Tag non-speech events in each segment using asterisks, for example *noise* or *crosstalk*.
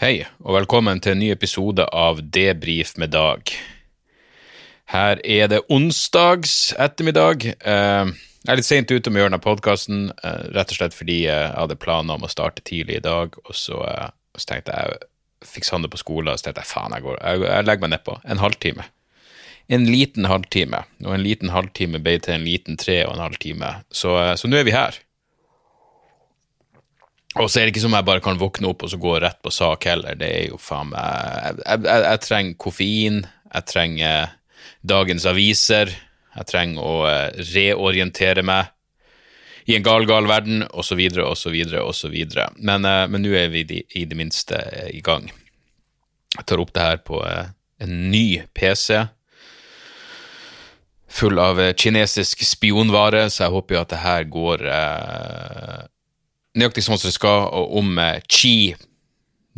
Hei, og velkommen til en ny episode av Debrif med Dag. Her er det onsdags ettermiddag. Eh, jeg er litt seint ute med å gjøre denne podkasten, eh, rett og slett fordi jeg hadde planer om å starte tidlig i dag, og så, eh, så tenkte jeg fikk Sander på skolen, og så tenkte jeg faen, jeg, går, jeg, jeg legger meg nedpå. En halvtime. En liten halvtime, og en liten halvtime ble til en liten tre og en halv time, så, så nå er vi her. Og så er det ikke som jeg bare kan våkne opp og så gå rett på sak heller. Det er jo faen meg jeg, jeg, jeg, trenger koffein, jeg trenger dagens aviser, jeg trenger å eh, reorientere meg i en gal, gal verden, osv., osv., osv. Men nå er vi i det minste uh, i gang. Jeg tar opp det her på uh, en ny PC. Full av kinesisk spionvare, så jeg håper jo at det her går nøyaktig sånn som det skal, og om Xi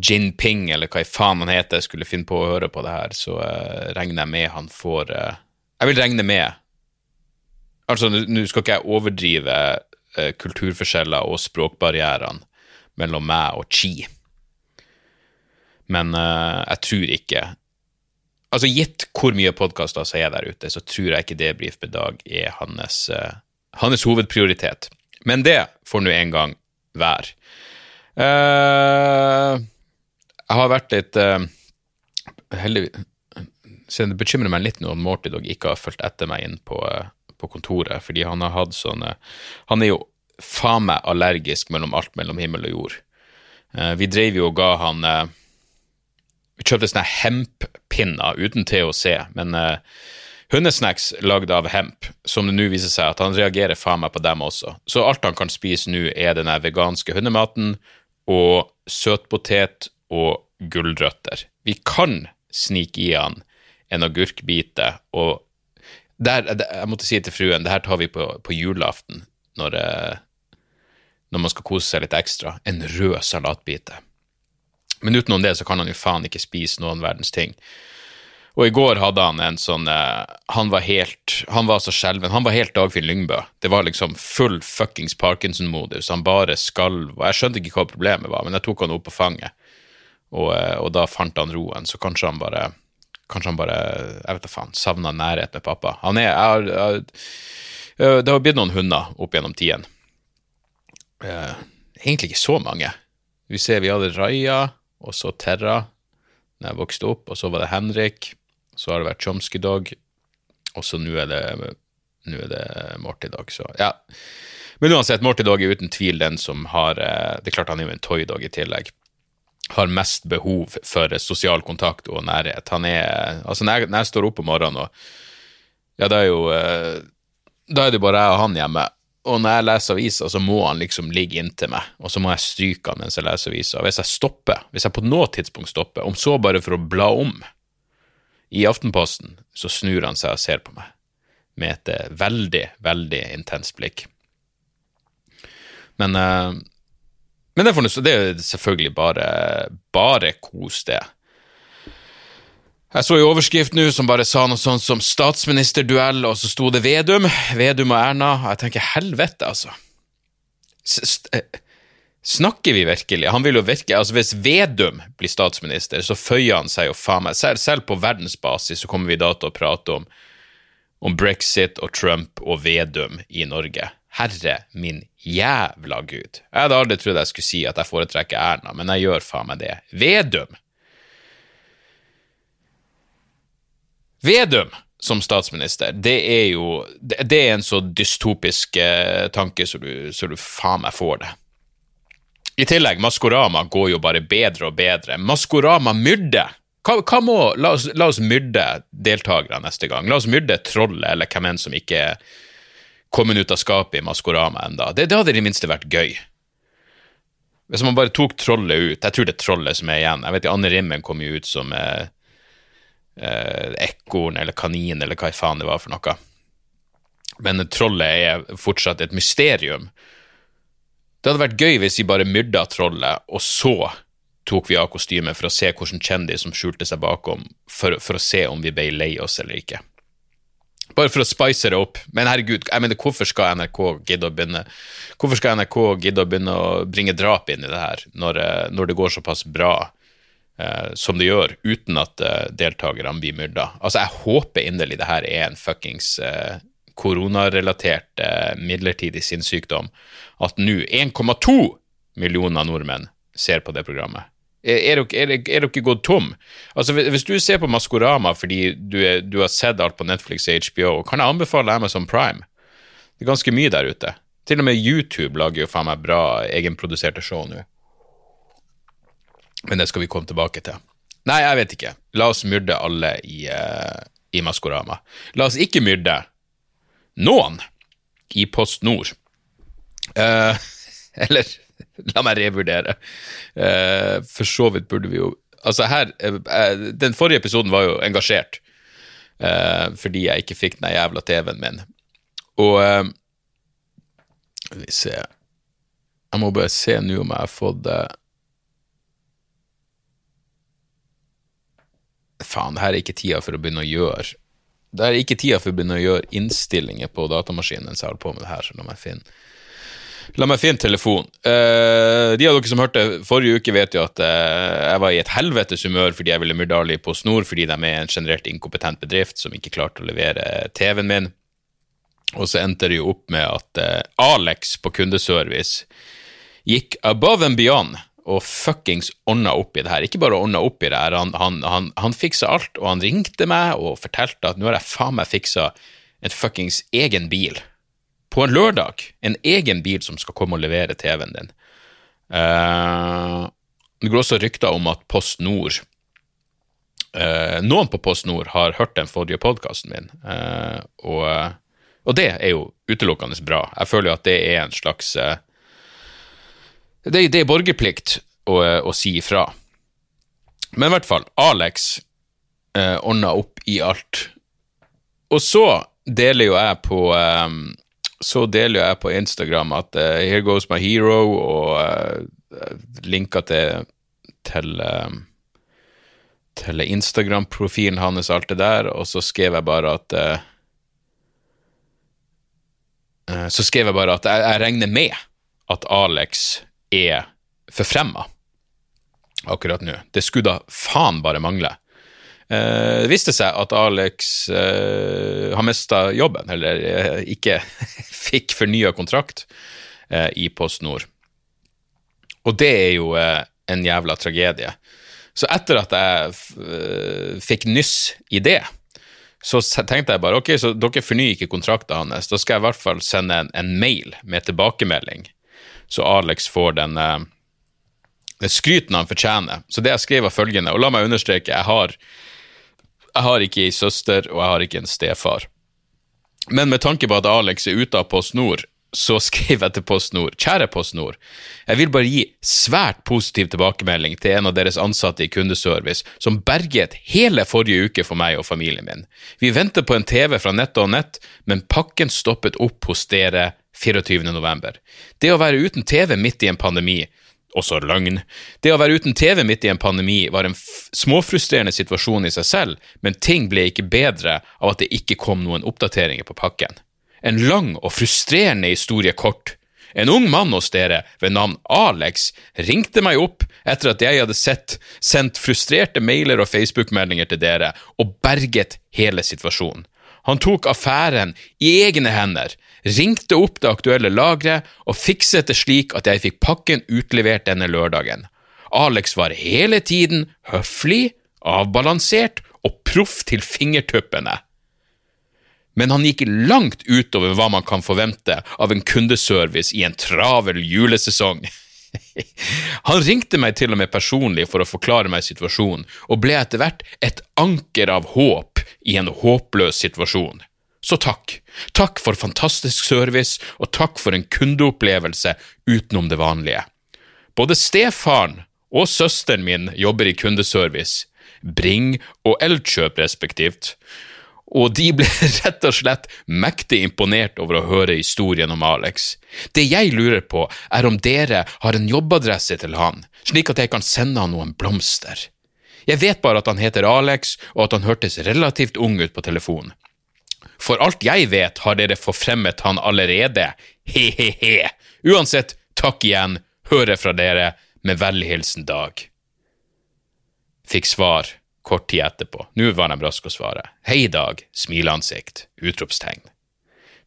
Jinping, eller hva i faen han heter, skulle finne på å høre på det her, så regner jeg med han får Jeg vil regne med Altså, nå skal ikke jeg overdrive uh, kulturforskjeller og språkbarrierene mellom meg og Chi, men uh, jeg tror ikke Altså, gitt hvor mye podkaster som er der ute, så tror jeg ikke det med Dag er hans, uh, hans hovedprioritet. Men det får nå en gang være. jeg har vært litt heldig så Det bekymrer meg litt når Morty Dog ikke har fulgt etter meg inn på på kontoret, fordi han har hatt sånne Han er jo faen meg allergisk mellom alt mellom himmel og jord. Uh, vi drev jo og ga han uh, Vi kjøpte sånne hemppinner uten THC, men uh, hundesnacks lagd av hemp, som det nå viser seg at han reagerer faen meg på dem også. Så alt han kan spise nå, er den veganske hundematen og søtpotet og gulrøtter. Vi kan snike i han en agurkbite og der, jeg måtte si til fruen det her tar vi på, på julaften, når, eh, når, man skal kose seg litt ekstra. En rød salatbite. Men utenom det så kan han jo faen ikke spise noen verdens ting. Og i går hadde han en sånn eh, Han var helt Han var så skjelven. Han var helt Dagfinn Lyngbø. Det var liksom full fuckings Parkinson-modus. Han bare skalv. Og jeg skjønte ikke hva problemet var, men jeg tok han opp på fanget. Og, eh, og da fant han roen. Så kanskje han bare Kanskje han bare jeg vet da faen, savna nærhet med pappa. Han er, jeg, jeg, jeg, Det har blitt noen hunder opp gjennom tiden. Eh, egentlig ikke så mange. Vi ser vi hadde Raja, og så Terra da jeg vokste opp, og så var det Henrik. Så har det vært Chomsky Dog, og så nå er det nå er det Morty Dog, så ja. Men uansett, Morty Dog er uten tvil den som har eh, Det er klart han er jo en Toy Dog i tillegg har mest behov for sosial kontakt og nærhet. Han er Altså, når jeg, når jeg står opp om morgenen og Ja, da er jo eh, Da er det bare jeg og han hjemme. Og når jeg leser aviser, så må han liksom ligge inntil meg, og så må jeg stryke han mens jeg leser aviser. Hvis jeg stopper, hvis jeg på noe tidspunkt stopper, om så bare for å bla om i Aftenposten, så snur han seg og ser på meg med et eh, veldig, veldig intenst blikk. Men uh, men det, det er selvfølgelig bare, bare kos, det. Jeg så i overskrift nå som bare sa noe sånt som statsministerduell, og så sto det Vedum. Vedum og Erna. Jeg tenker helvete, altså. Eh, snakker vi virkelig? Han vil jo virke, altså Hvis Vedum blir statsminister, så føyer han seg jo faen meg selv, selv på verdensbasis så kommer vi da til å prate om, om brexit og Trump og Vedum i Norge. Herre min jævla gud. Jeg hadde aldri trodd jeg skulle si at jeg foretrekker Erna, men jeg gjør faen meg det. Vedum! Vedum som statsminister, det er jo Det er en så dystopisk eh, tanke så du, så du faen meg får det. I tillegg, Maskorama går jo bare bedre og bedre. Maskorama myrde! Hva, hva må La oss, la oss myrde deltakerne neste gang. La oss myrde trollet eller hvem enn som ikke er kommet ut av skapet i Maskorama enda. Det, det hadde i det minste vært gøy. Hvis man bare tok trollet ut Jeg tror det er trollet som er igjen. Jeg vet Anne Rimmen kom jo ut som eh, eh, ekorn eller kanin eller hva faen det var for noe. Men trollet er fortsatt et mysterium. Det hadde vært gøy hvis vi bare myrda trollet, og så tok vi av kostymet for å se hvilken kjendis som skjulte seg bakom, for, for å se om vi ble lei oss eller ikke. Bare for å spice det opp. Men herregud, jeg mener, hvorfor skal NRK gidde å begynne Hvorfor skal NRK gidde å begynne å bringe drap inn i det her, når, eh, når det går såpass bra eh, som det gjør, uten at eh, deltakerne blir myrda. Altså, jeg håper inderlig det her er en fuckings eh, koronarelatert eh, midlertidig sinnssykdom. At nå 1,2 millioner nordmenn ser på det programmet. Er, er, dere, er, er dere gått tom? Altså, Hvis du ser på Maskorama fordi du, er, du har sett alt på Netflix og HBO, kan jeg anbefale Amazon Prime. Det er ganske mye der ute. Til og med YouTube lager jo faen meg bra egenproduserte show nå. Men det skal vi komme tilbake til. Nei, jeg vet ikke. La oss myrde alle i, uh, i Maskorama. La oss ikke myrde noen i Post Nord. Uh, *laughs* eller la meg revurdere. Uh, for så vidt burde vi jo Altså, her Den forrige episoden var jo engasjert. fordi jeg ikke fikk den jævla TV-en min. Og Skal vi se Jeg må bare se nå om jeg har fått Faen, det her er ikke tida for å begynne å gjøre Det er ikke tida for å begynne å gjøre innstillinger på datamaskinen mens jeg holder på med det her, så la meg finne La meg finne telefon. Uh, de av dere som hørte forrige uke, vet jo at uh, jeg var i et helvetes humør fordi jeg ville myrde Ali på snor, fordi de er en generelt inkompetent bedrift som ikke klarte å levere TV-en min. Og så endte det jo opp med at uh, Alex på kundeservice gikk above and beyond og fuckings ordna opp i det her. Ikke bare ordna opp i det her, han, han, han, han fiksa alt, og han ringte meg og fortalte at nå har jeg faen meg fiksa en fuckings egen bil. På en lørdag. En egen bil som skal komme og levere TV-en din. Uh, det går også rykter om at Post Nord uh, Noen på Post Nord har hørt den forrige podkasten min, uh, og, og, det er jo utelukkende bra. Jeg føler jo at det er en slags det, det er borgerplikt å, å, si ifra. Men i hvert fall, Alex eh, ordna opp i alt. Og så deler jo jeg på um, Så deler jeg på Instagram at uh, 'Here goes my hero', og uh, linker til, til um, til Instagram-profilen hans, alt det der, og så skrev jeg bare at uh, Så skrev jeg bare at jeg, jeg regner med at Alex er forfremma akkurat nå. Det skulle da faen bare mangle. Eh, det viste seg at Alex eh, har mista jobben, eller eh, ikke *laughs* fikk fornya kontrakt i Post Nord. Og det er jo en jævla tragedie. Så etter at jeg fikk nyss i det, så tenkte jeg bare ok, så dere fornyer ikke kontrakten hans, da skal jeg i hvert fall sende en, en mail med tilbakemelding så Alex får den, uh, den skryten han fortjener. Så det jeg skrev var følgende, og la meg understreke, jeg har, jeg har ikke ei søster, og jeg har ikke en stefar. Men med tanke på at Alex er ute av Post Nord, så *laughs* skrev jeg til Post Nord, kjære Post Nord, jeg vil bare gi svært positiv tilbakemelding til en av deres ansatte i kundeservice som berget hele forrige uke for meg og familien min. Vi venter på en TV fra nett og nett, men pakken stoppet opp hos dere 24. november. Det å være uten TV midt i en pandemi, også løgn. Det å være uten TV midt i en pandemi var en småfrustrerende situasjon i seg selv, men ting ble ikke bedre av at det ikke kom noen oppdateringer på pakken. En lang og frustrerende historie kort. En ung mann hos dere ved navn Alex ringte meg opp etter at jeg hadde sett, sendt frustrerte mailer og Facebook-meldinger til dere, og berget hele situasjonen. Han tok affæren i egne hender, ringte opp det aktuelle lageret og fikset det slik at jeg fikk pakken utlevert denne lørdagen. Alex var hele tiden høflig, avbalansert og proff til fingertuppene. Men han gikk langt utover hva man kan forvente av en kundeservice i en travel julesesong. *laughs* Han ringte meg til og med personlig for å forklare meg situasjonen, og ble etter hvert et anker av håp i en håpløs situasjon. Så takk. Takk for fantastisk service, og takk for en kundeopplevelse utenom det vanlige. Både stefaren og søsteren min jobber i kundeservice, Bring og Elkjøp respektivt, og de ble *laughs* rett og slett mektig imponert over å høre historien om Alex. Det jeg lurer på, er om dere har en jobbadresse til han, slik at jeg kan sende han noen blomster. Jeg vet bare at han heter Alex, og at han hørtes relativt ung ut på telefon. For alt jeg vet, har dere forfremmet han allerede, he-he-he. Uansett, takk igjen, hører fra dere, med vennlig hilsen Dag. fikk svar kort tid etterpå. Nå var de raske å svare. Hei, Dag. Smileansikt. Utropstegn.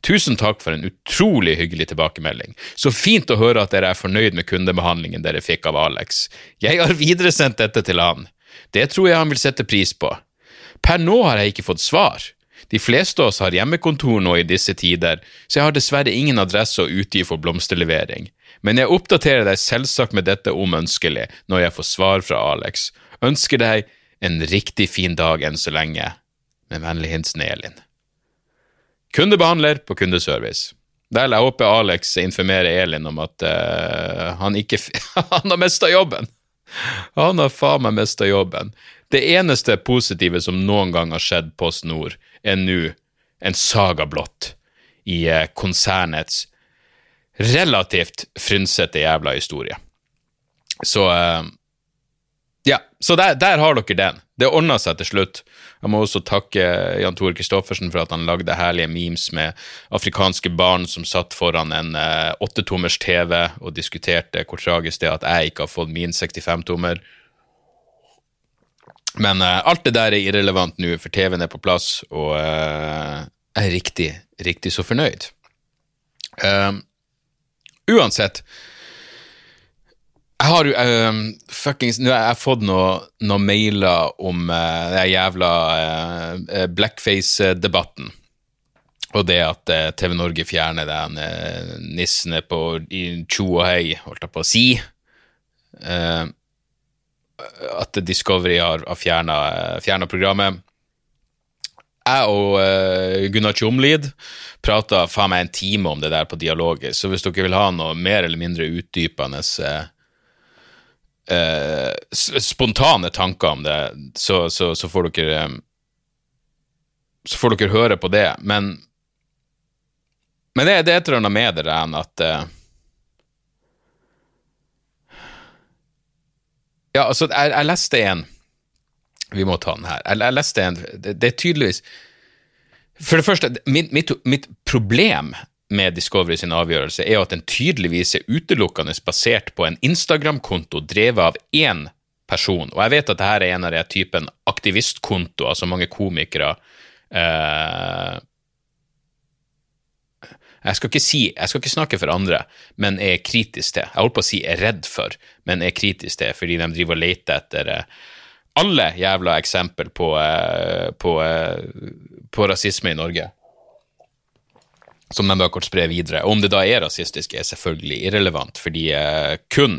Tusen takk for en utrolig hyggelig tilbakemelding. Så fint å høre at dere er fornøyd med kundebehandlingen dere fikk av Alex. Jeg har videresendt dette til han. Det tror jeg han vil sette pris på. Per nå har jeg ikke fått svar. De fleste av oss har hjemmekontor nå i disse tider, så jeg har dessverre ingen adresse å utgi for blomsterlevering. Men jeg oppdaterer deg selvsagt med dette om ønskelig når jeg får svar fra Alex. Ønsker deg en riktig fin dag enn så lenge. Med vennlig hilsen Elin. Kundebehandler på kundeservice. Vel, jeg håper Alex informerer Elin om at uh, han ikke *laughs* Han har mista jobben! Han har faen meg mista jobben. Det eneste positive som noen gang har skjedd på Snor, er nå en saga blått i uh, konsernets relativt frynsete jævla historie. Så uh, Ja, så der, der har dere den. Det ordna seg til slutt. Jeg må også takke Jan Tore Christoffersen for at han lagde herlige memes med afrikanske barn som satt foran en eh, åttetommers TV og diskuterte hvor tragisk det er at jeg ikke har fått min 65-tommer. Men uh, alt det der er irrelevant nå, for TV-en er på plass, og uh, jeg er riktig, riktig så fornøyd. Uh, uansett jeg har jo um, fuckings Nå har jeg fått noen noe mailer om uh, den jævla blackface-debatten. Og det at TV Norge fjerner den nissene på tjo og hei, holdt jeg på å si. Uh, at Discovery har, har fjerna programmet. Jeg og uh, Gunnar Tjomlid prata faen meg en time om det der på dialoger, så hvis dere vil ha noe mer eller mindre utdypende uh, eh, spontane tanker om det, så, så, så, får dere eh, Så får dere høre på det. Men, men det, det er et eller annet med det enn at eh, Ja, altså, jeg, jeg, leste en Vi må ta den her. Jeg, jeg leste en det, det, er tydeligvis For det første, mitt, mitt, mitt problem med Discovery sin avgjørelse, er at den tydeligvis er utelukkende basert på en Instagram-konto drevet av én person. Og jeg vet at dette er en av de typen aktivistkontoer som mange komikere eh, jeg skal, si, jeg skal ikke snakke for andre, men er kritisk til. Jeg holdt på å si er redd for, men er kritisk til, fordi de driver og leter etter eh, alle jævla eksempel på, eh, på, eh, på rasisme i Norge som de da kan spre videre. Om det da er rasistisk, er selvfølgelig irrelevant, fordi kun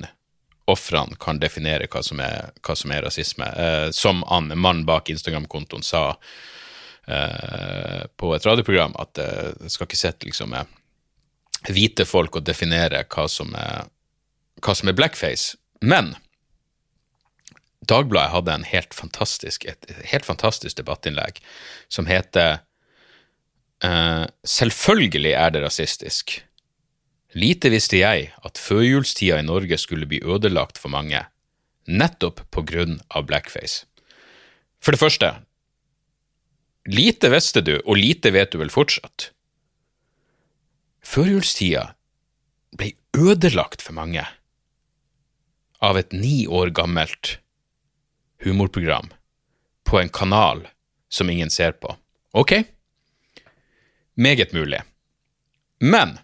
ofrene kan definere hva som er, hva som er rasisme. Som han mannen bak Instagram-kontoen sa på et radioprogram, at jeg det skal ikke sitte liksom hvite folk og definere hva som er, hva som er blackface. Men Dagbladet hadde en helt fantastisk, et helt fantastisk debattinnlegg som heter Uh, selvfølgelig er det rasistisk. Lite visste jeg at førjulstida i Norge skulle bli ødelagt for mange, nettopp på grunn av blackface. For det første, lite visste du, og lite vet du vel fortsatt. Førjulstida ble ødelagt for mange av et ni år gammelt humorprogram på en kanal som ingen ser på. Ok? Meget mulig. Men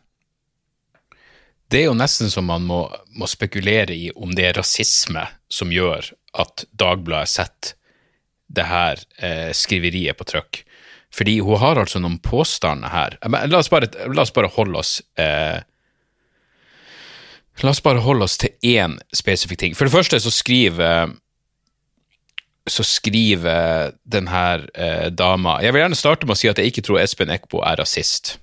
det er jo nesten som man må, må, spekulere i om det er rasisme som gjør at Dagbladet setter det her eh, skriveriet på trykk. Fordi hun har altså noen påstander her. La oss bare, la oss bare holde oss eh, La oss bare holde oss til én spesifikk ting. For det første så skriver så skriver denne eh, dama Jeg vil gjerne starte med å si at jeg ikke tror Espen Eckbo er rasist.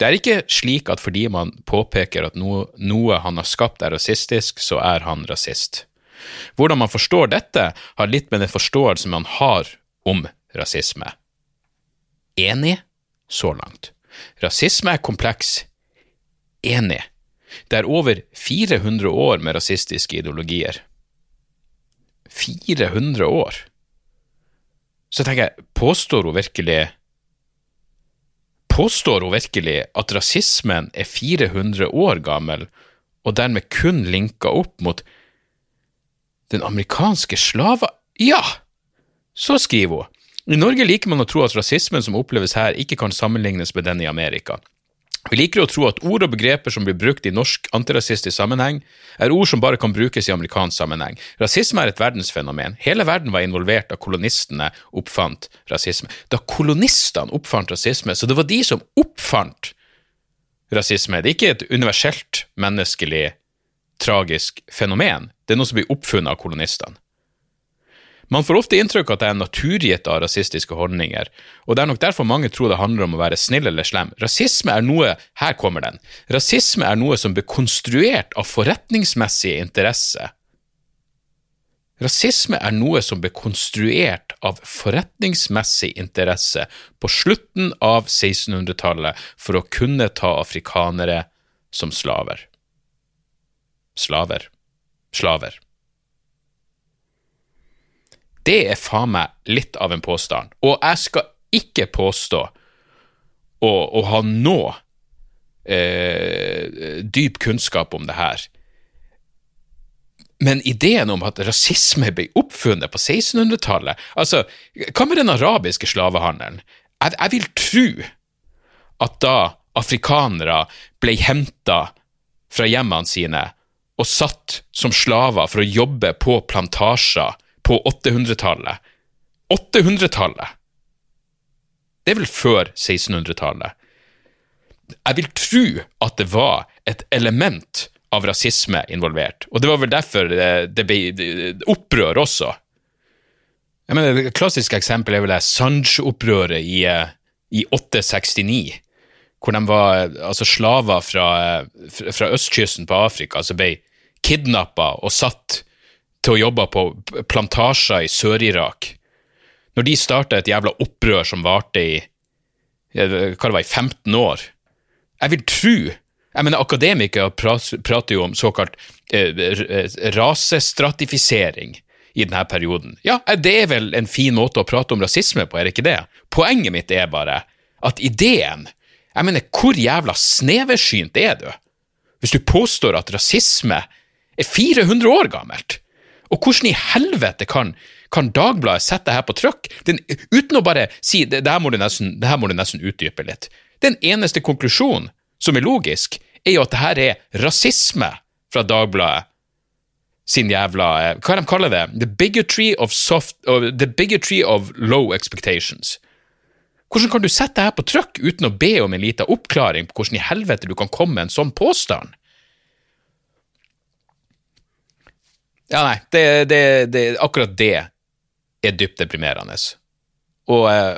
Det er ikke slik at fordi man påpeker at noe, noe han har skapt er rasistisk, så er han rasist. Hvordan man forstår dette, har litt med den forståelsen man har om rasisme. Enig så langt. Rasisme er kompleks. Enig. Det er over 400 år med rasistiske ideologier. 400 år. Så tenker jeg, påstår hun virkelig Påstår hun virkelig at rasismen er 400 år gammel, og dermed kun linka opp mot den amerikanske slava... Ja, så skriver hun. I Norge liker man å tro at rasismen som oppleves her, ikke kan sammenlignes med den i Amerika. Vi liker å tro at ord og begreper som blir brukt i norsk antirasistisk sammenheng, er ord som bare kan brukes i amerikansk sammenheng. Rasisme er et verdensfenomen. Hele verden var involvert da kolonistene oppfant rasisme. Da kolonistene oppfant rasisme, så det var de som oppfant rasisme. Det er ikke et universelt menneskelig, tragisk fenomen. Det er noe som blir oppfunnet av kolonistene. Man får ofte inntrykk av at det er naturgitt av rasistiske holdninger, og det er nok derfor mange tror det handler om å være snill eller slem. Rasisme er noe Her kommer den. Rasisme er noe som blir konstruert av forretningsmessig interesse. Rasisme er noe som ble konstruert av forretningsmessig interesse på slutten av 1600-tallet for å kunne ta afrikanere som slaver. Slaver. Slaver. Det er faen meg litt av en påstand. Og jeg skal ikke påstå å, å ha nå eh, dyp kunnskap om det her. Men ideen om at rasisme ble oppfunnet på 1600-tallet Altså, hva med den arabiske slavehandelen? Jeg, jeg vil tro at da afrikanere ble henta fra hjemmene sine og satt som slaver for å jobbe på plantasjer på 800-tallet. 800-tallet! Det er vel før 1600-tallet. Jeg vil tro at det var et element av rasisme involvert, og det var vel derfor det, det ble opprør også. Jeg mener, Et klassisk eksempel er vel det Sanj-opprøret i, i 869, hvor de var altså slaver fra, fra østkysten på Afrika som ble kidnappa og satt til å jobbe på plantasjer i Sør-Irak, når de starta et jævla opprør som varte i hva det var, i 15 år Jeg vil tro jeg mener, Akademikere prater jo om såkalt eh, rasestratifisering i denne perioden. Ja, det er vel en fin måte å prate om rasisme på, er det ikke det? Poenget mitt er bare at ideen Jeg mener, hvor jævla sneversynt er du hvis du påstår at rasisme er 400 år gammelt? Og hvordan i helvete kan, kan Dagbladet sette det her på trykk uten å bare si det, det, her må du nesten, det her må du nesten utdype litt? Den eneste konklusjonen som er logisk, er jo at det her er rasisme fra Dagbladet sin jævla eh, Hva de kaller det? The bigotry of, soft, uh, the bigotry of low expectations. Hvordan kan du sette det her på trykk uten å be om en liten oppklaring på hvordan i helvete du kan komme med en sånn påstand? Ja, nei, det, det, det, akkurat det er dypt deprimerende. Og, eh,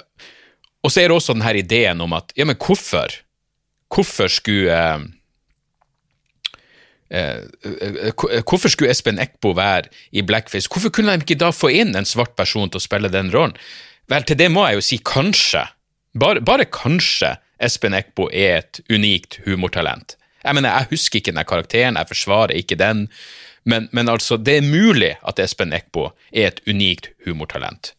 og, så er det også denne ideen om at ja, men hvorfor? Hvorfor skulle eh, eh, Hvorfor skulle Espen Eckbo være i blackface? Hvorfor kunne de ikke da få inn en svart person til å spille den rollen? Vel, til det må jeg jo si kanskje. Bare, bare kanskje Espen Eckbo er et unikt humortalent. Jeg mener, jeg husker ikke den karakteren, jeg forsvarer ikke den. Men, men, altså, det er mulig at Espen Eckbo er et unikt humortalent.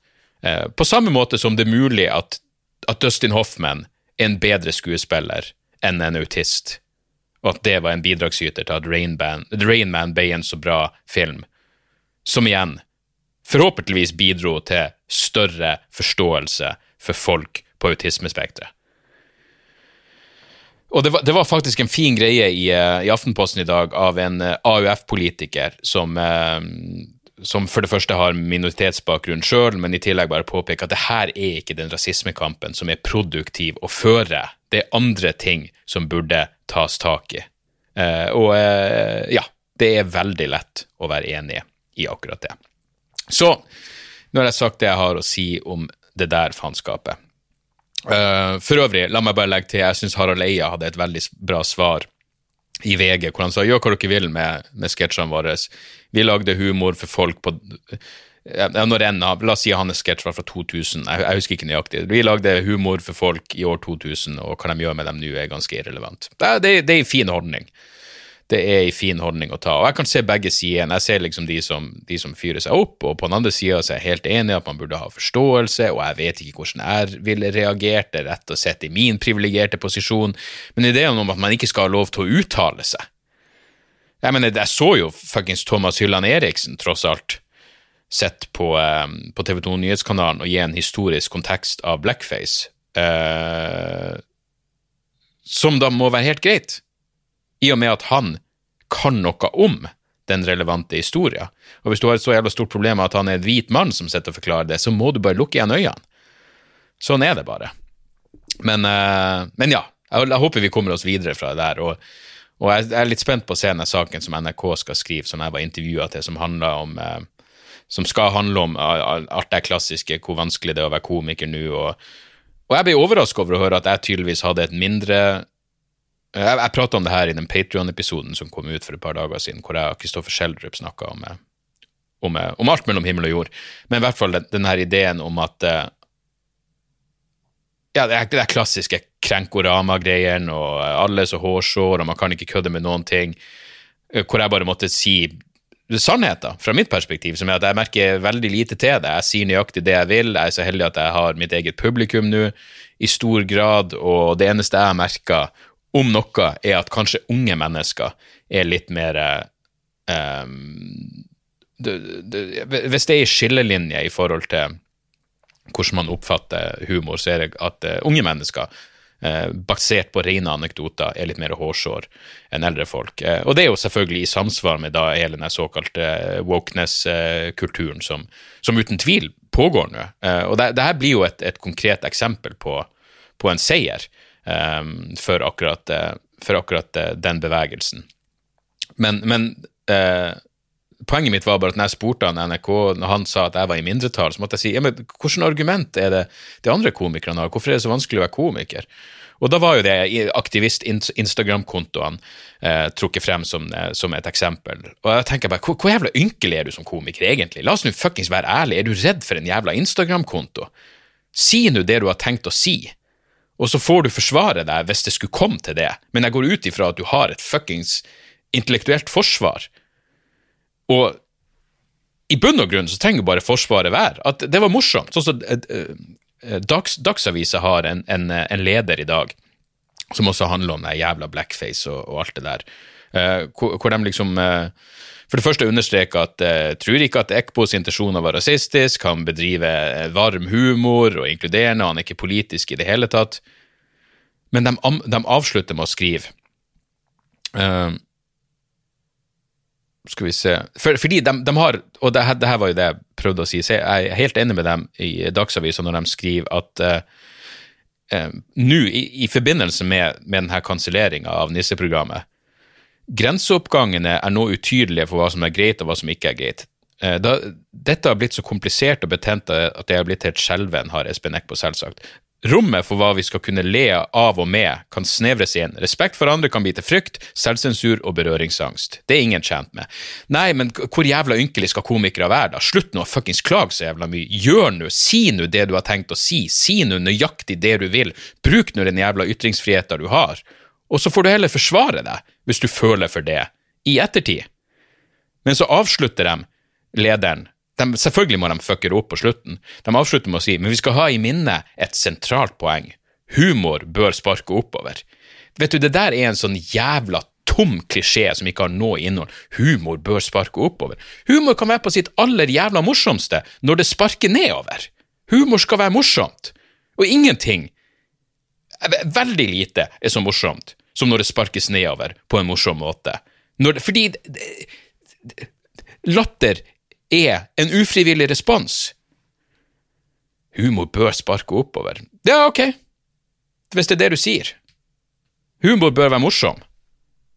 Eh, på samme måte som det er mulig at, at Dustin Hoffman er en bedre skuespiller enn en autist, og at det var en bidragsyter til at Rain, Rain Man ble en så bra film, som igjen forhåpentligvis bidro til større forståelse for folk på autismespekteret. Og det var, det var, faktisk en fin greie i, eh, i Aftenposten i dag av en eh, AUF-politiker som, eh, som, for det første har minoritetsbakgrunn sjøl, men i tillegg bare påpeker at det her er ikke den rasismekampen som er produktiv å føre. Det er andre ting som burde tas tak i. og ja, det er veldig lett å være enig i akkurat det. Så nå har jeg sagt det jeg har å si om det der faenskapet. Uh, for øvrig, la meg bare legge til, jeg syns Harald Eia hadde et veldig bra svar i VG, hvor han sa gjør hva dere vil med, med sketsjene våre. Vi lagde humor for folk på når en av, La oss si hans sketsj var fra 2000, jeg, jeg, husker ikke nøyaktig. Vi lagde humor for folk i år 2000, og hva de gjør med dem nå, er ganske irrelevant. Det, det, det er en fin holdning det er en fin holdning å ta. Og Jeg kan se begge sidene. Jeg ser liksom de som, de som fyrer seg opp, og på den andre sida er jeg helt enig i at man burde ha forståelse, og jeg vet ikke hvordan jeg ville reagert, det er rett og slett i min privilegerte posisjon, men ideen om at man ikke skal ha lov til å uttale seg Jeg mener, jeg så jo fuckings Thomas Hylland Eriksen, tross alt. sett på, eh, på TV 2 Nyhetskanalen og gi en historisk kontekst av blackface, eh, som da må være helt greit, i og med at han kan noe om den relevante historien. Og hvis du har et så jævla stort problem med at han er en hvit mann som sitter og forklarer det, så må du bare lukke igjen øynene. Sånn er det bare. Men, uh, men ja, jeg, jeg, håper vi kommer oss videre fra det der. og og jeg er litt spent på å se denne saken som NRK skal skrive, som jeg var intervjua til, som handla om uh, som skal handle om alt det klassiske, hvor vanskelig det er å være komiker nå. Og, og jeg ble overraska over å høre at jeg tydeligvis hadde et mindre Jeg, jeg prata om det her i den Patrion-episoden som kom ut for et par dager siden, hvor jeg og Kristoffer Schjelderup snakka om, eh, om, eh, om, alt mellom himmel og jord. Men i hvert fall den, den her ideen om at ja, det er det klassiske krenkorama-greiene, og alle så hårsår, og man kan ikke kødde med noen ting. Hvor jeg bare måtte si sannheten, fra mitt perspektiv, som er at jeg merker veldig lite til det. Jeg sier nøyaktig det jeg vil. Jeg er så heldig at jeg har mitt eget publikum nå, i stor grad, og det eneste jeg merker om noe, er at kanskje unge mennesker er litt mer um, det, det, Hvis det er en skillelinje i forhold til hvordan man oppfatter humor, så er det at uh, unge mennesker, uh, basert på rene anekdoter, er litt mer hårsår enn eldre folk. Uh, og det er jo selvfølgelig i samsvar med da hele den såkalte wokeness-kulturen som, som, uten tvil pågår nå. og det, det, her blir jo et, et konkret eksempel på, på en seier for akkurat, for akkurat den bevegelsen. Men, men poenget mitt var bare at når jeg spurte han NRK, når han sa at jeg var i mindretall, så måtte jeg si ja, men hvilket argument er det de andre komikerne har, hvorfor er det så vanskelig å være komiker? Og da var jo det aktivist-Instagram-kontoene eh, trukket frem som, eh, som, et eksempel. Og jeg tenker bare, hvor, hvor, jævla ynkelig er du som komiker, egentlig? La oss nå fuckings være ærlig, er du redd for en jævla Instagram-konto? Si nå det du har tenkt å si, og så får du forsvare deg hvis det skulle komme til det, men jeg går ut ifra at du har et fuckings intellektuelt forsvar. Og i bunn og grunn så trenger bare Forsvaret være at det var morsomt. Sånn som uh, Dags, Dagsavisa har en, en, en, leder i dag som også handler om det jævla blackface og, og alt det der, uh, hvor, hvor, de liksom for det første understreke at uh, tror ikke at Ekbos intensjoner var rasistisk, han bedriver varm humor og inkluderende, han er ikke politisk i det hele tatt. Men de, de avslutter med å skrive uh, skal vi se For, Fordi de, de, har Og det, det, her var jo det jeg prøvde å si. Jeg er helt enig med dem i Dagsavisen når de skriver at uh, uh, nå, i, i, forbindelse med, med denne kanselleringa av nisseprogrammet Grenseoppgangene er nå utydelige for hva som er greit og hva som ikke er greit. Uh, da, dette har blitt så komplisert og betent at jeg har blitt helt skjelven, har Espen Eckbo selvsagt. Rommet for hva vi skal kunne le av og med, kan snevres inn. Respekt for andre kan bli til frykt, selvsensur og berøringsangst. Det er ingen tjent med. Nei, men hvor jævla ynkelig skal komikere være, da? Slutt nå å fuckings klage så jævla mye. Gjør nå, si nå det du har tenkt å si. Si nå nøyaktig det du vil. Bruk nå den jævla ytringsfriheten du har. Og så får du heller forsvare deg, hvis du føler for det, i ettertid. Men så avslutter de lederen de, selvfølgelig må de fucke opp på slutten. De avslutter med å si men vi skal ha i minne et sentralt poeng. Humor bør sparke oppover. Vet du, Det der er en sånn jævla tom klisjé som ikke har noe innhold. Humor bør sparke oppover. Humor kan være på sitt aller jævla morsomste når det sparker nedover. Humor skal være morsomt. Og ingenting, veldig lite, er så morsomt som når det sparkes nedover på en morsom måte. Når, fordi latter er en ufrivillig respons. Humor bør sparke oppover. Ja, ok, hvis det er det du sier. Humor bør være morsom.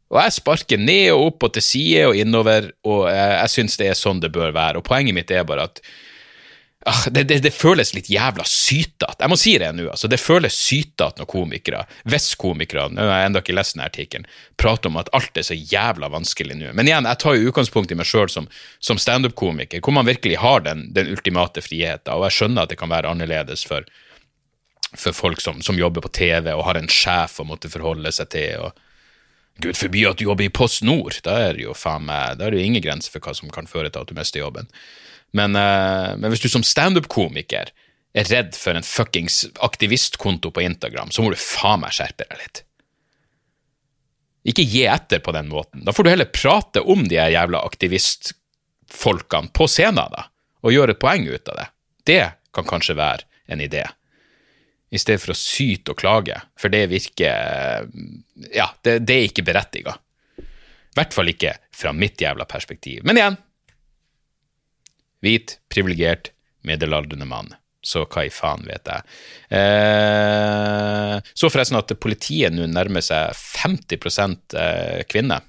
Og jeg sparker ned og opp og til side og innover, og jeg, jeg syns det er sånn det bør være. Og poenget mitt er bare at det, det, det, føles litt jævla sytete. Jeg må si det nå, altså. Det føles sytete når komikere, hvis komikere, nå har jeg ennå ikke lest denne artikkelen, prater om at alt er så jævla vanskelig nå. Men igjen, jeg tar jo utgangspunkt i meg sjøl som, som standup-komiker, hvor man virkelig har den, den ultimate friheten, og jeg skjønner at det kan være annerledes for, for folk som, som, jobber på TV og har en sjef å måtte forholde seg til. og Gud forby at du jobber i Post Nord, da er det jo faen meg, da er det jo ingen grenser for hva som kan føre til at du mister jobben. Men, uh, men hvis du som standup-komiker er redd for en fuckings aktivistkonto på Instagram, så må du faen meg skjerpe deg litt. Ikke gi etter på den måten. Da får du heller prate om de jævla aktivistfolkene på scenen, da. og gjøre et poeng ut av det. Det kan kanskje være en idé. I stedet for å syte og klage, for det virker Ja, det, det er ikke berettiga. I hvert fall ikke fra mitt jævla perspektiv. Men igjen Hvit, privilegert, middelaldrende mann. Så hva i faen vet jeg. Eh, så forresten at politiet nå nærmer seg 50 eh, kvinner.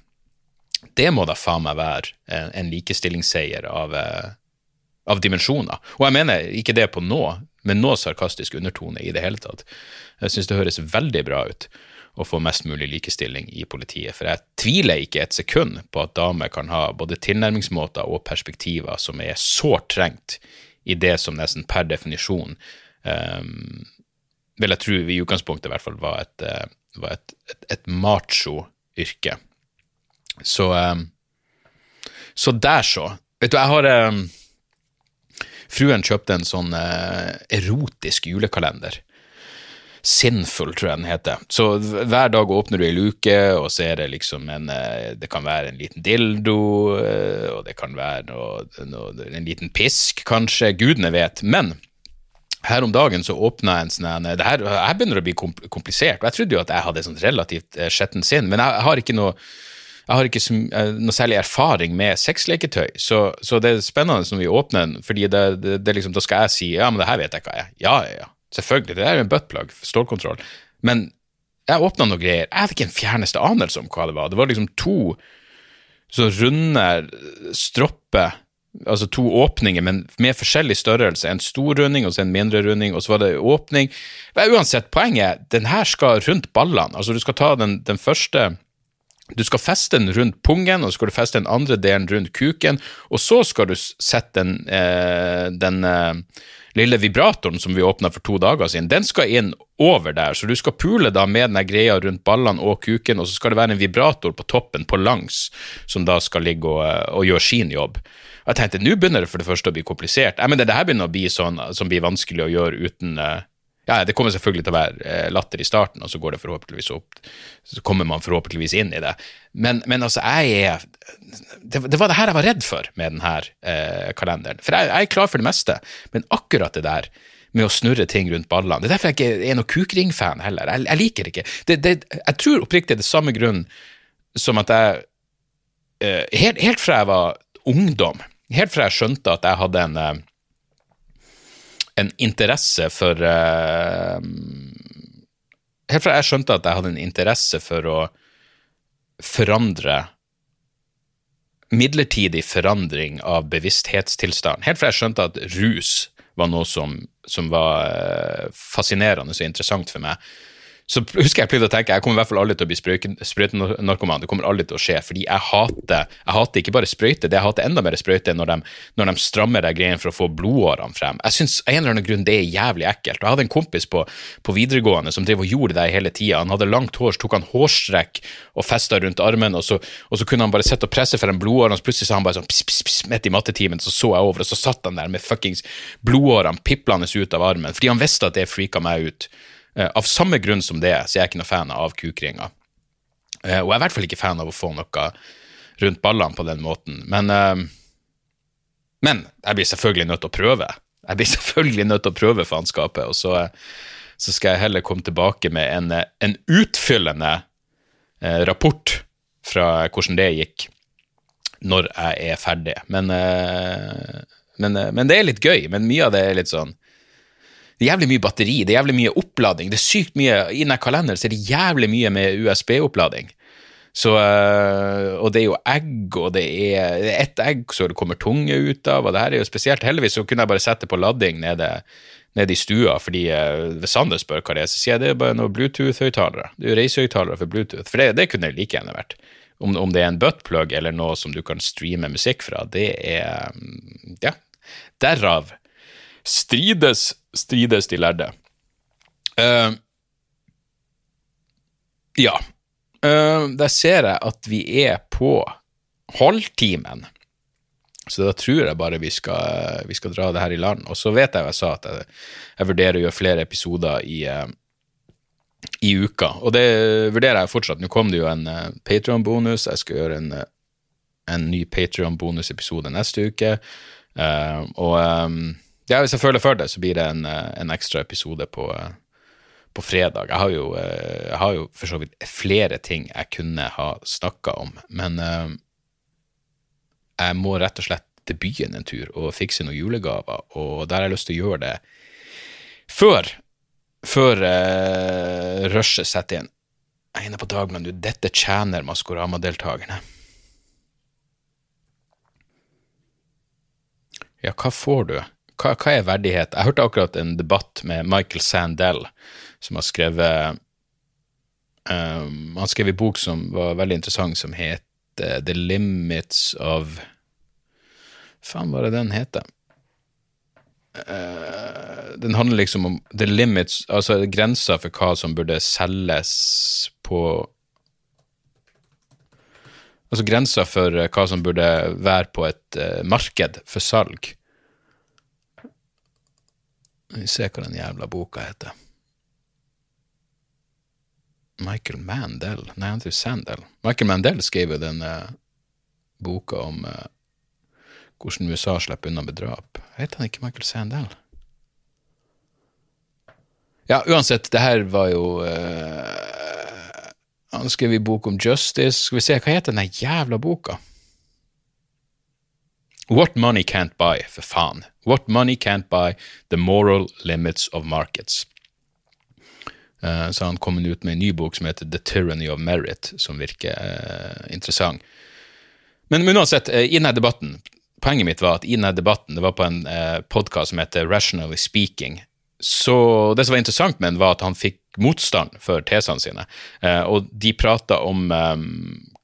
Det må da faen meg være en, likestillingsseier av, eh, av dimensjoner. Og jeg mener ikke det på nå, med noe sarkastisk undertone i det hele tatt. Jeg syns det høres veldig bra ut å få mest mulig likestilling i politiet, for jeg tviler ikke et sekund på at damer kan ha både tilnærmingsmåter og perspektiver som er sårt trengt i det som nesten per definisjon um, vil jeg tro i utgangspunktet i hvert fall var et, uh, var et, et, et macho-yrke. Så um, Så der, så. Vet du, jeg har um, Fruen kjøpte en sånn uh, erotisk julekalender. Sinful, tror jeg den heter. Så hver dag åpner du ei luke, og så er det liksom en uh, Det kan være en liten dildo, uh, og det kan være noe, noe, en liten pisk, kanskje. Gudene vet. Men her om dagen så åpna jeg en sånn det her, begynner å bli komplisert. og Jeg trodde jo at jeg hadde sånn relativt skjettent sinn, men jeg har ikke noe jeg har ikke eh, noe særlig erfaring med sexleketøy, så, så, det er spennende når vi åpner den, fordi det, det, det liksom, da skal jeg si ja, men det her vet jeg hva jeg er. Ja, ja, ja. Selvfølgelig, det er jo en buttplug, stålkontroll. Men jeg åpna noen greier, jeg hadde ikke en fjerneste anelse om hva det var. Det var liksom to så runde stropper, altså to åpninger, men med forskjellig størrelse. En stor runding og så en mindre runding, og så var det åpning. Men uansett, poenget er den her skal rundt ballene. Altså, du skal ta den, den første du skal feste den rundt pungen, og så skal du feste den andre delen rundt kuken, og så skal du sette den, eh, den eh, lille vibratoren som vi åpna for to dager siden, den skal inn over der, så du skal pule da med den greia rundt ballene og kuken, og så skal det være en vibrator på toppen, på langs, som da skal ligge og, eh, og gjøre sin jobb. Jeg tenkte, nå begynner det for det første å bli komplisert. Jeg mener, det her begynner å bli sånn som blir vanskelig å gjøre uten uh, ja, det kommer selvfølgelig til å være eh, latter i starten, og så går det forhåpentligvis opp. Så kommer man forhåpentligvis inn i det. Men, men altså, jeg er det, det, var det her jeg var redd for med denne eh, kalenderen. For jeg, jeg, er klar for det meste, men akkurat det der med å snurre ting rundt ballene Det er derfor jeg ikke er noen kukring-fan heller. Jeg, jeg, liker ikke. Det, det, jeg tror oppriktig det er samme grunn som at jeg eh, helt, helt, fra jeg var ungdom, helt fra jeg skjønte at jeg hadde en eh, en interesse for uh, Helt fra jeg skjønte at jeg hadde en interesse for å forandre Midlertidig forandring av bevissthetstilstand. Helt fra jeg skjønte at rus var noe som, som var uh, fascinerende og interessant for meg så husker jeg pleide å tenke jeg kommer i hvert fall aldri til å bli sprøytenarkoman. Det kommer aldri til å skje, fordi jeg hater jeg hater ikke bare sprøyte, det jeg hater enda mer sprøyte når de, når de strammer de greiene for å få blodårene frem. Jeg syns av en eller annen grunn det er jævlig ekkelt. Og Jeg hadde en kompis på, på videregående som drev og gjorde det hele tida. Han hadde langt hår, så tok han hårstrekk og festa rundt armen, og så, og så kunne han bare sitte og presse frem blodårene, og plutselig sa han bare sånn pss, pss, pss, midt i mattetimen, så så jeg over, og så satt han der med fuckings blodårene piplende ut av armen, fordi han visste at det freaka meg ut. Eh, av samme grunn som det, så jeg er ikke noe fan av kukringer. Eh, og jeg er i hvert fall ikke fan av å få noe rundt ballene på den måten. Men, eh, men jeg blir selvfølgelig nødt til å prøve. Jeg blir *laughs* selvfølgelig nødt til å prøve faenskapet, og så, så, skal jeg heller komme tilbake med en, en utfyllende rapport fra hvordan det gikk, når jeg er ferdig. Men, men, men, det er litt gøy. Men mye av det er litt sånn det er jævlig mye batteri, det er jævlig mye opplading. Det er sykt mye, I den kalenderen så er det jævlig mye med USB-opplading. Så, øh, og det er jo egg, og det er, ett egg så det kommer tunge ut av, og det her er jo spesielt. Heldigvis så kunne jeg bare sette på lading nede, nede i stua, fordi øh, hvis Sander spør hva det er, så sier jeg det er bare noen Bluetooth-høyttalere. Det er jo reisehøyttalere for Bluetooth, for det, det kunne det like gjerne vært. Om, om, det er en buttplug eller noe som du kan streame musikk fra, det er Ja. Derav strides strides de lærde. Uh, ja. Uh, der ser jeg at vi er på halvtimen. Så da tror jeg bare vi skal, vi skal dra det her i land. Og så vet jeg jo jeg sa at jeg, jeg vurderer å gjøre flere episoder i, uh, i uka. Og det vurderer jeg fortsatt. Nå kom det jo en uh, Patrion-bonus. Jeg skal gjøre en, en ny Patrion-bonusepisode neste uke. Uh, og um, ja, hvis jeg føler for det, så blir det en, en ekstra episode på, på fredag. Jeg har, jo, jeg har jo for så vidt flere ting jeg kunne ha snakka om, men jeg må rett og slett til byen en tur og fikse noen julegaver, og der har jeg lyst til å gjøre det før, før uh, rushet setter inn. Jeg er inne på Dagland, du, Dette tjener Maskorama-deltakerne. Ja, hva får du? Hva, hva, er verdighet? Jeg hørte akkurat en debatt med Michael Sandell, som har skrevet um, Han skrev en bok som var veldig interessant, som het uh, The Limits of Faen, hva det den heter? Uh, den handler liksom om the limits, altså grenser for hva som burde selges på Altså grenser for hva som burde være på et uh, marked for salg. Vi ser hva den jævla boka heter. Michael Mandel Nei, han Sandel. Michael Mandel skrev jo den boka om hvordan USA slipper unna med drap. Heter han ikke Michael Sandel? Ja, uansett, det her var jo uh, Han skrev en bok om justice. Skal vi se, hva heter den jævla boka? What Money Can't Buy, for faen. What Money Can't Buy, The Moral Limits of Markets. Uh, så han kom ut med en ny bok som heter The Tyranny of Merit, som virker uh, interessant. Men, men uansett, i denne debatten poenget mitt var at i denne debatten, det var på en eh, podkast som heter Rationally Speaking, så det som var interessant med den, var at han fikk motstand for tesene sine. Eh, og de prata om eh,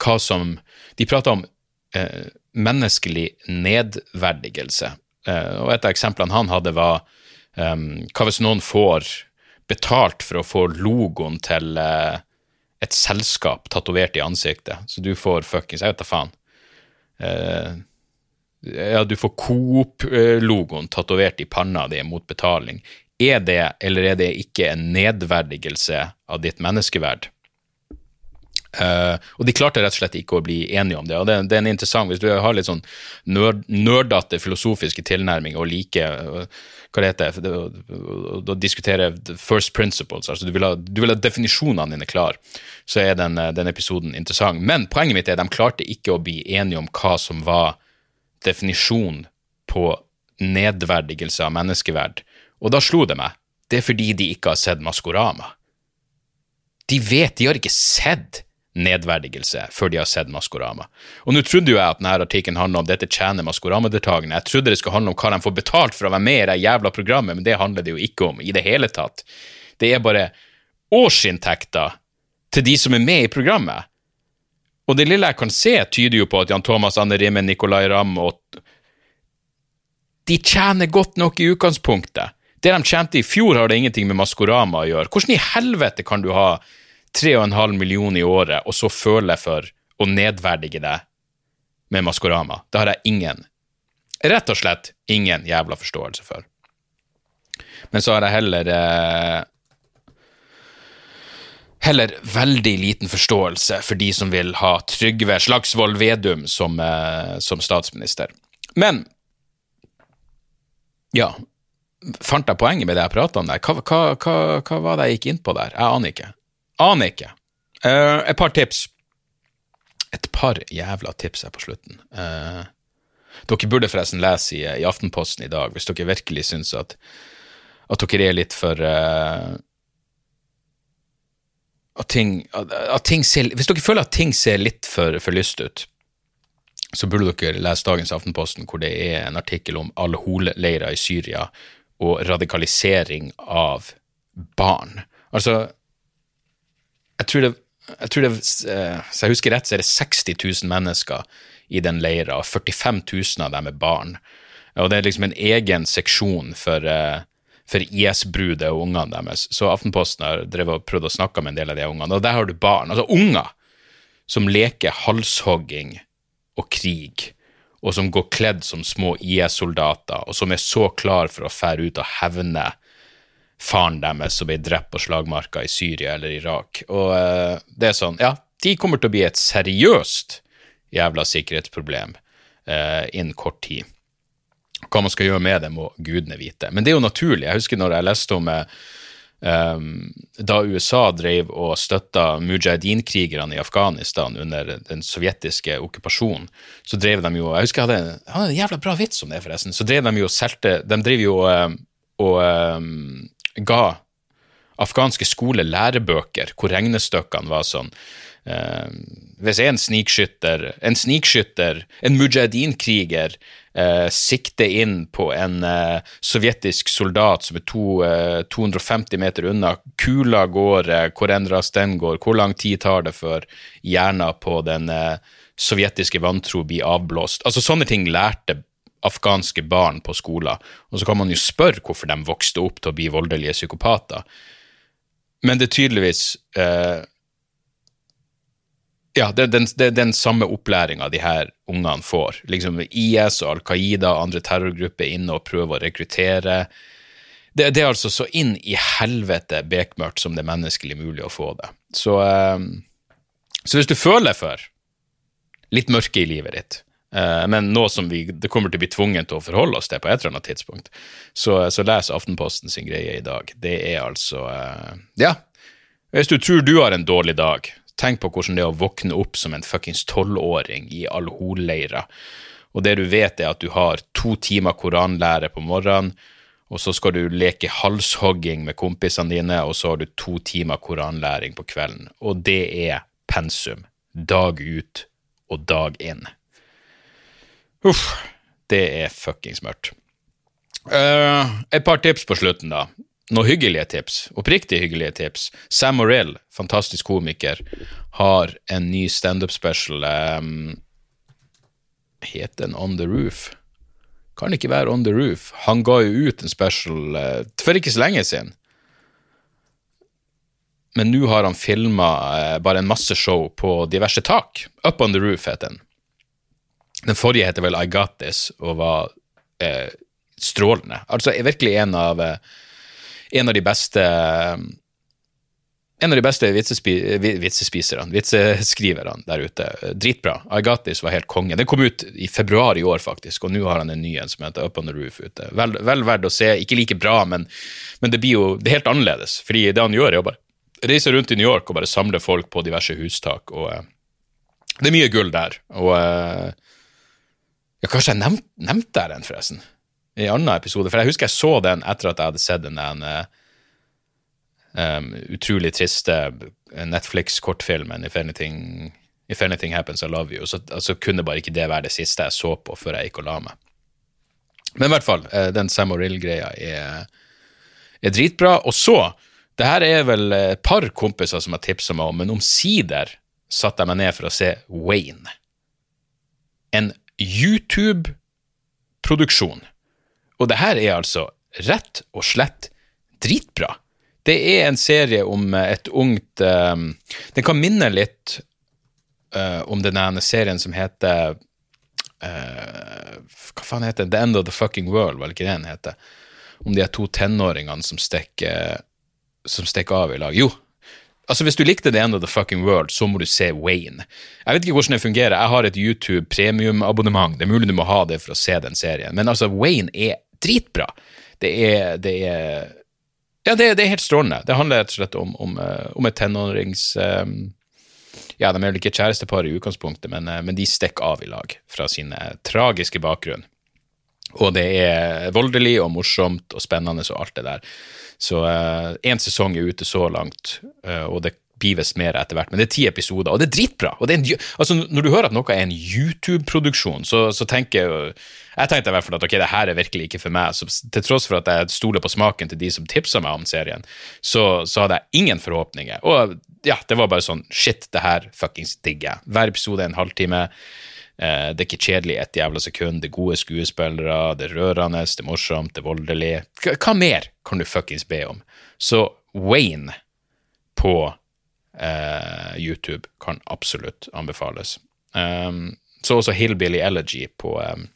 hva som De prata om eh, menneskelig nedverdigelse. Eh, og et av eksemplene han hadde, var um, hva hvis noen får betalt for å få logoen til et selskap tatovert i ansiktet? Så du får fuckings Jeg vet da faen ja, du får Coop-logoen tatovert i panna di mot betaling. Er det, eller er det ikke, en nedverdigelse av ditt menneskeverd? Uh, og de klarte rett og slett ikke å bli enige om det. og det, det er en interessant, Hvis du har litt sånn nerd, nerdete filosofiske tilnærminger og liker uh, hva det heter, å diskutere first principles, altså du vil ha, ha definisjonene dine klar, så er den, uh, den episoden interessant. Men poenget mitt er at de klarte ikke å bli enige om hva som var definisjon på nedverdigelse av menneskeverd, og da slo det meg, det er fordi de ikke har sett Maskorama. De vet, de har ikke sett nedverdigelse før de har sett Maskorama. Og nå trodde jo jeg at denne artikkelen handler om dette tjener Maskorama-deltakerne. Jeg trodde det skulle handle om hva de får betalt for å være med i det jævla programmet, men det handler det jo ikke om i det hele tatt. Det er bare årsinntekter til de som er med i programmet. Og det lille jeg kan se, tyder jo på at Jan Thomas, Anne Rimmen, Nicolay Ramm og De tjener godt nok i utgangspunktet. Det de tjente i fjor, har det ingenting med Maskorama å gjøre. Hvordan i helvete kan du ha 3,5 millioner i året, og så føler jeg for å nedverdige deg med Maskorama? Det har jeg ingen, rett og slett ingen jævla forståelse for. Men så har jeg heller eh, heller veldig liten forståelse for de som vil ha Trygve Slagsvold Vedum som, eh, som statsminister. Men ja, fant jeg poenget med det jeg prata om der? Hva, hva, hva, hva, var det jeg gikk inn på der? Jeg aner ikke. Aner ikke. Uh, et par tips. Et par jævla tips her på slutten. Uh, dere burde forresten lese i, i, Aftenposten i dag, hvis dere virkelig syns at, at dere er litt for uh, at ting, at ting ser, Hvis dere føler at ting ser litt for, for lyst ut, så burde dere lese dagens Aftenposten, hvor det er en artikkel om al-Hol-leirer i Syria og radikalisering av barn. Altså, jeg tror det, jeg tror det eh, Hvis jeg husker rett, så er det 60 000 mennesker i den leira, og 45 000 av dem er barn. Og det er liksom en egen seksjon for uh, for IS-brudet og ungene deres. Så Aftenposten har og prøvd å snakke med en del av de ungene. Og der har du barn, altså unger, som leker halshogging og krig, og som går kledd som små IS-soldater, og som er så klar for å fære ut og hevne faren deres som ble drept på slagmarka i Syria eller Irak. Og uh, det er sånn, ja, de kommer til å bli et seriøst jævla sikkerhetsproblem uh, innen kort tid. Hva man skal gjøre med det, må gudene vite. Men det er jo naturlig. Jeg husker når jeg leste om uh, da USA drev og støtta mujahedin-krigerne i Afghanistan under den sovjetiske okkupasjonen, så drev de jo Jeg husker jeg hadde, en jævla bra vits om det, forresten. Så drev de jo selte, De drev jo og um, ga afghanske skoler lærebøker hvor regnestykkene var sånn eh, Hvis en snikskytter, en snikskytter, en mujahedin-kriger eh, sikter inn på en eh, sovjetisk soldat som er to, 250 meter unna, kula går hvor enn den går, hvor lang tid tar det før hjernen på den sovjetiske vantro blir avblåst? Altså Sånne ting lærte afghanske barn på skoler, og så kan man jo spørre hvorfor de vokste opp til å bli voldelige psykopater. Men det er tydeligvis eh, Ja, det er den, samme opplæringa de her ungene får. Liksom IS og Al Qaida og andre terrorgrupper inne og prøver å rekruttere. Det, det, er altså så inn i helvete bekmørkt som det er menneskelig mulig å få det. Så, eh, så hvis du føler for litt mørke i livet ditt, men nå som vi det kommer til å bli tvunget til å forholde oss til på et eller annet tidspunkt, så, så les Aftenposten sin greie i dag. Det er altså eh, Ja, hvis du tror du har en dårlig dag, tenk på hvordan det er å våkne opp som en fuckings tolvåring i Al-Hol-leira, og det du vet er at du har to timer koranlære på morgenen, og så skal du leke halshogging med kompisene dine, og så har du to timer koranlæring på kvelden. Og det er pensum. Dag ut og dag inn. Uff. Det er fuckings mørkt. Uh, et par tips på slutten, da noen hyggelige tips, oppriktig hyggelige tips. Sam Morell, fantastisk komiker, har en ny standup-special. Um, heter den On the Roof? Kan ikke være On the Roof. Han ga jo ut en special uh, for ikke så lenge siden. Men nå har han filma uh, bare en masse show på diverse tak. Up On The Roof heter den. Den forrige heter vel I Got This og var eh, strålende. Altså virkelig en av en av de beste en av de beste vitsespi, vitsespiserne, vitseskriverne der ute. Dritbra. Agatis var helt konge. Den kom ut i februar i år, faktisk, og nå har han en ny en som heter Up on the Roof ute. Vel, vel verdt å se. Ikke like bra, men, men, det blir jo det er helt annerledes. Fordi det han gjør, er å bare reise rundt i New York og bare samle folk på diverse hustak. og uh, Det er mye gull der. Og uh, ja, kanskje jeg nevnte nevnt der en, forresten i en annen episode, for jeg husker jeg så den etter at jeg hadde sett den der um, utrolig triste Netflix-kortfilmen If Anything, If Anything Happens, I Love You. Så altså, kunne bare ikke det være det siste jeg så på før jeg gikk og la meg. Men i hvert fall, uh, den Sam Orill-greia er, er, dritbra. Og så, det her er vel et par kompiser som har tipsa meg om, men omsider satte jeg meg ned for å se Wayne. En YouTube-produksjon og det her er altså rett og slett dritbra. Det er en serie om et ungt um, Den kan minne litt uh, om den serien som heter uh, Hva faen heter den? The End of the Fucking World, var det ikke det den heter? Om de to tenåringene som stikker, som stikker av i lag. Jo, Altså, Hvis du likte The End of the Fucking World, så må du se Wayne. Jeg vet ikke hvordan det fungerer. Jeg har et YouTube premiumabonnement. Det er mulig du må ha det for å se den serien. Men altså, Wayne er dritbra. Det er, det er Ja, det, det, er helt strålende. Det handler rett og slett om, om, eh, om et tenårings um, Ja, de er vel ikke kjærestepar i utgangspunktet, men, eh, men de stikker av i lag fra sin tragiske bakgrunn. Og det er voldelig og morsomt og spennende og alt det der. Så én uh, sesong er ute så langt, uh, og det blir visst mer etter hvert. Men det er ti episoder, og det er dritbra. Det er en, altså, når du hører at noe er en YouTube-produksjon, så, så, tenker jeg Jeg tenkte i hvert fall at ok, det her er virkelig ikke for meg. Så til tross for at jeg stoler på smaken til de som tipsa meg om serien, så, så, hadde jeg ingen forhåpninger. Og ja, det var bare sånn shit, det her fuckings digger jeg. Hver episode er en halvtime. Eh, det er ikke kjedelig ett jævla sekund. Det er gode skuespillere, det er rørende, det er morsomt, det er voldelig. Hva mer kan du fuckings be om? Så Wayne på eh, YouTube kan absolutt anbefales. Um, så også Hillbilly Elegy på, um,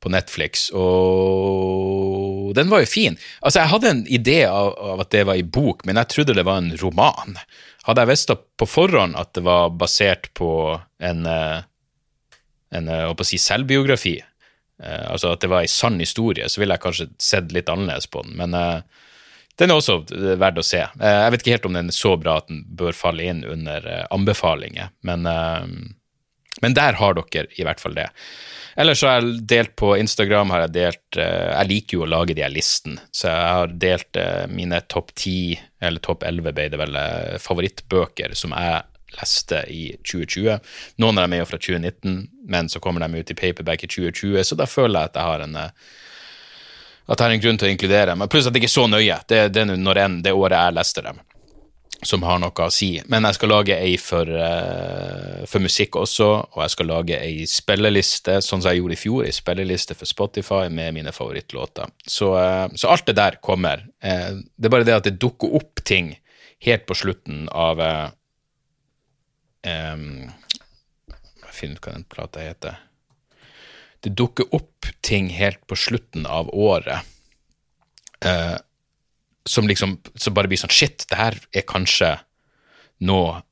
på Netflix, og den var jo fin. Altså, jeg hadde en idé av, av, at det var i bok, men jeg trodde det var en roman. Hadde jeg visst på forhånd at det var basert på en, eh, en å si selvbiografi, eh, altså at det var ei sann historie, så ville jeg kanskje sett litt annerledes på den. Men eh, den er også eh, verdt å se. Eh, jeg vet ikke helt om den er så bra at den bør falle inn under eh, anbefalinger, men, men der har dere i hvert fall det. Ellers har jeg delt på Instagram har Jeg delt, jeg liker jo å lage de her listene, så jeg har delt mine topp ti, eller topp elleve, ble det vel, favorittbøker som jeg leste i 2020. Noen av dem er jo fra 2019, men så kommer de ut i paperback i 2020, så da føler jeg at jeg har en at jeg har en grunn til å inkludere dem. Pluss at det ikke er så nøye. Det, det er når en, det året jeg leste dem, som har noe å si. Men jeg skal lage ei for, uh, for musikk også, og jeg skal lage ei spilleliste, sånn som jeg gjorde i fjor, ei spilleliste for Spotify med mine favorittlåter. Så, uh, så alt det der kommer. Uh, det er bare det at det dukker opp ting helt på slutten av um, Jeg finner ut hva den plata heter det dukker opp ting helt på slutten av året eh, som liksom som bare blir sånn Shit, det her er kanskje noe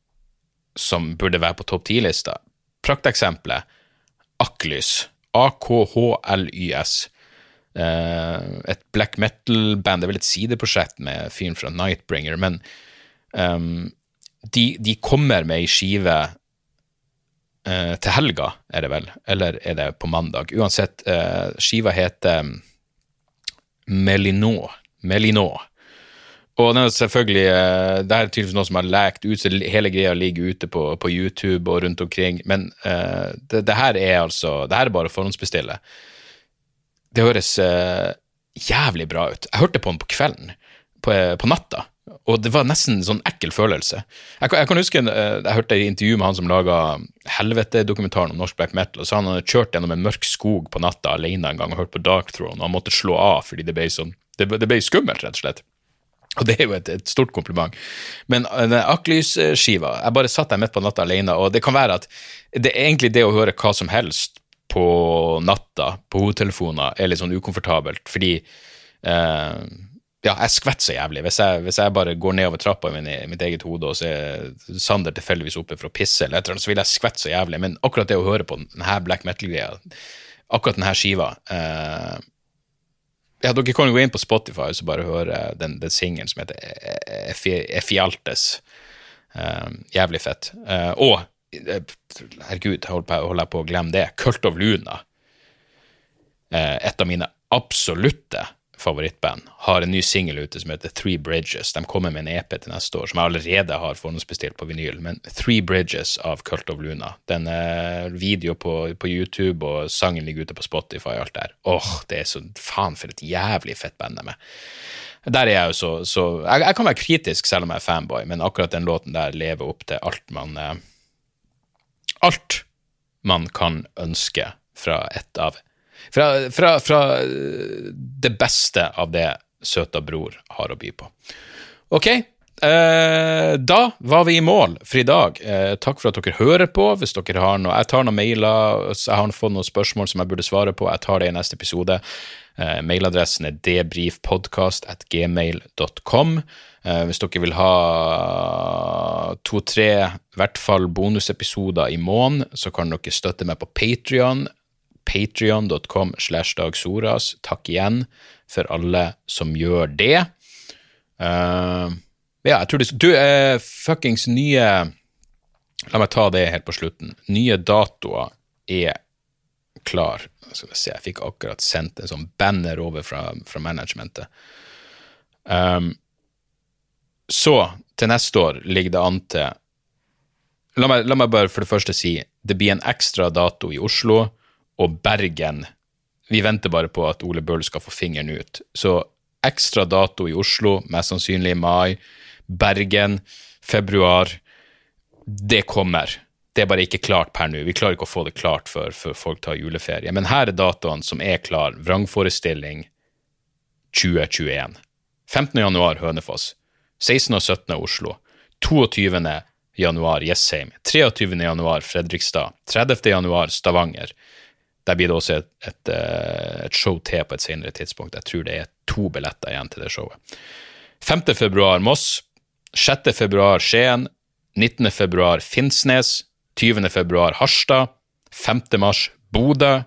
som burde være på topp ti-lista. Prakteksempelet Aklys. A-K-H-L-Y-S. Eh, et black metal-band. Det er vel et sideprosjekt med fyren fra Nightbringer, men um, de, de, kommer med ei skive uh, til helga, er det vel, eller er det på mandag? Uansett, uh, skiva heter Melinot. Melinot. Og den er selvfølgelig, eh, det er tydeligvis noe som har lekt ut, så hele greia ligger ute på, på YouTube og rundt omkring. Men uh, det, det, her er altså Det her er bare å forhåndsbestille. Det høres uh, jævlig bra ut. Jeg hørte på den på kvelden, på, på natta. Og det var nesten en sånn ekkel følelse. Jeg, jeg kan huske uh, jeg hørte et intervju med han som laga Helvete-dokumentaren om norsk black metal. og så Han hadde kjørt gjennom en mørk skog på natta alene en gang og hørt på Dark Throne, og han måtte slå av fordi det ble, sånn, det, det ble skummelt, rett og slett. Og det er jo et, et stort kompliment. Men eh, den Aklys-skiva Jeg bare satt der midt på natta alene, og det kan være at det er egentlig det å høre hva som helst på natta på hodetelefoner er litt sånn ukomfortabelt, fordi eh, ja, jeg skvetter så jævlig. Hvis jeg, hvis jeg, bare går nedover trappa i mitt eget hode, og så er Sander tilfeldigvis oppe for å pisse, eller etter, så vil jeg skvette så jævlig. Men akkurat det å høre på denne black metal-greia, akkurat denne skiva eh, ja, Dere kan gå inn på Spotify og bare høre den, den singelen som heter Efialtes. Eh, jævlig fett. Uh, og herregud, holder jeg på å glemme det. Cult of Luna. Uh, et av mine absolutte favorittband, har en ny singel ute som heter Three Bridges. De kommer med en EP til neste år som jeg allerede har forhåndsbestilt på vinyl. Men Three Bridges av Cult of Luna. Den er video på, på YouTube, og sangen ligger ute på Spotify og alt der. Åh, det er så faen for et jævlig fett band de er. Der er jeg jo så, så jeg, jeg, kan være kritisk selv om jeg er fanboy, men akkurat den låten der lever opp til alt man eh, Alt man kan ønske fra et av fra, fra, fra det beste av det søta bror har å by på. Ok, eh, da var vi i mål for i dag. Eh, takk for at dere hører på. Hvis dere har noe, Jeg tar noen mailer, jeg har fått noen spørsmål som jeg burde svare på. Jeg tar det i neste episode. Eh, mailadressen er debrifpodkast.gmail.com. Eh, hvis dere vil ha to-tre, i hvert fall bonusepisoder i måneden, så kan dere støtte meg på Patrion patrion.com slash dagsoras. Takk igjen for alle som gjør det. Uh, ja, jeg tror det Du, uh, fuckings nye La meg ta det helt på slutten. Nye datoer er klar. Skal vi se, jeg fikk akkurat sendt en sånn banner over fra, fra managementet. Um, så, til neste år ligger det an til la meg, la meg, bare for det første si det blir en ekstra dato i Oslo og Bergen. Vi venter bare på at Ole Bøhl skal få fingeren ut. Så ekstra dato i Oslo, mest sannsynlig i mai. Bergen, februar. Det kommer. Det er bare ikke klart per nå. Vi klarer ikke å få det klart før, folk tar juleferie. Men her er datoene som er klar. Vrangforestilling 2021. 15. januar Hønefoss. 16. og 17. Oslo. 22. januar Jessheim. 23. januar Fredrikstad. 30. januar Stavanger. Der blir det også et, et, eh, et, show til på et senere tidspunkt. Jeg tror det er to billetter igjen til det showet. 5. februar Moss. 6. februar Skien. 19. februar Finnsnes. 20. februar Harstad. 5. mars Bodø.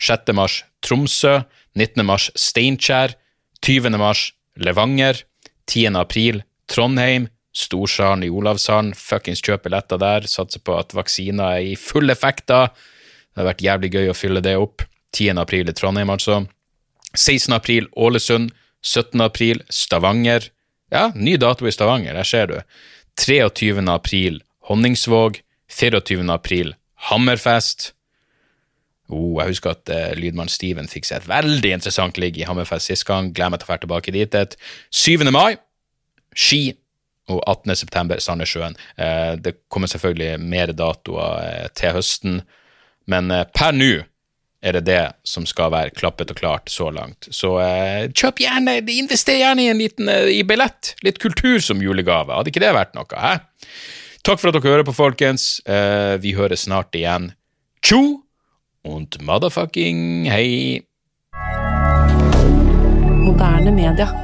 6. mars Tromsø. 19. mars Steinkjer. 20. mars Levanger. 10. april Trondheim. Storsalen i Olavshallen. Fuckings kjøp billetter der. Satser på at vaksiner er i full effekt da. Det har vært jævlig gøy å fylle det opp. 10. april i Trondheim, altså. 16. april Ålesund. 17. april Stavanger. Ja, ny dato i Stavanger, der ser du. 23. april Honningsvåg. 24. april Hammerfest. Oh, jeg husker at uh, lydmann Steven fikk seg et veldig interessant ligg i Hammerfest sist gang. Gleder meg til å dra tilbake dit. Et. 7. mai Ski. Og 18. september Sandnessjøen. Uh, det kommer selvfølgelig mer datoer uh, til høsten, men per nå er det det som skal være klappet og klart så langt. Så kjøp gjerne, invester gjerne i en liten i billett. Litt kultur som julegave. Hadde ikke det vært noe? hæ? Takk for at dere hører på, folkens. vi høres snart igjen. Tjo! und motherfucking hei. Moderne media.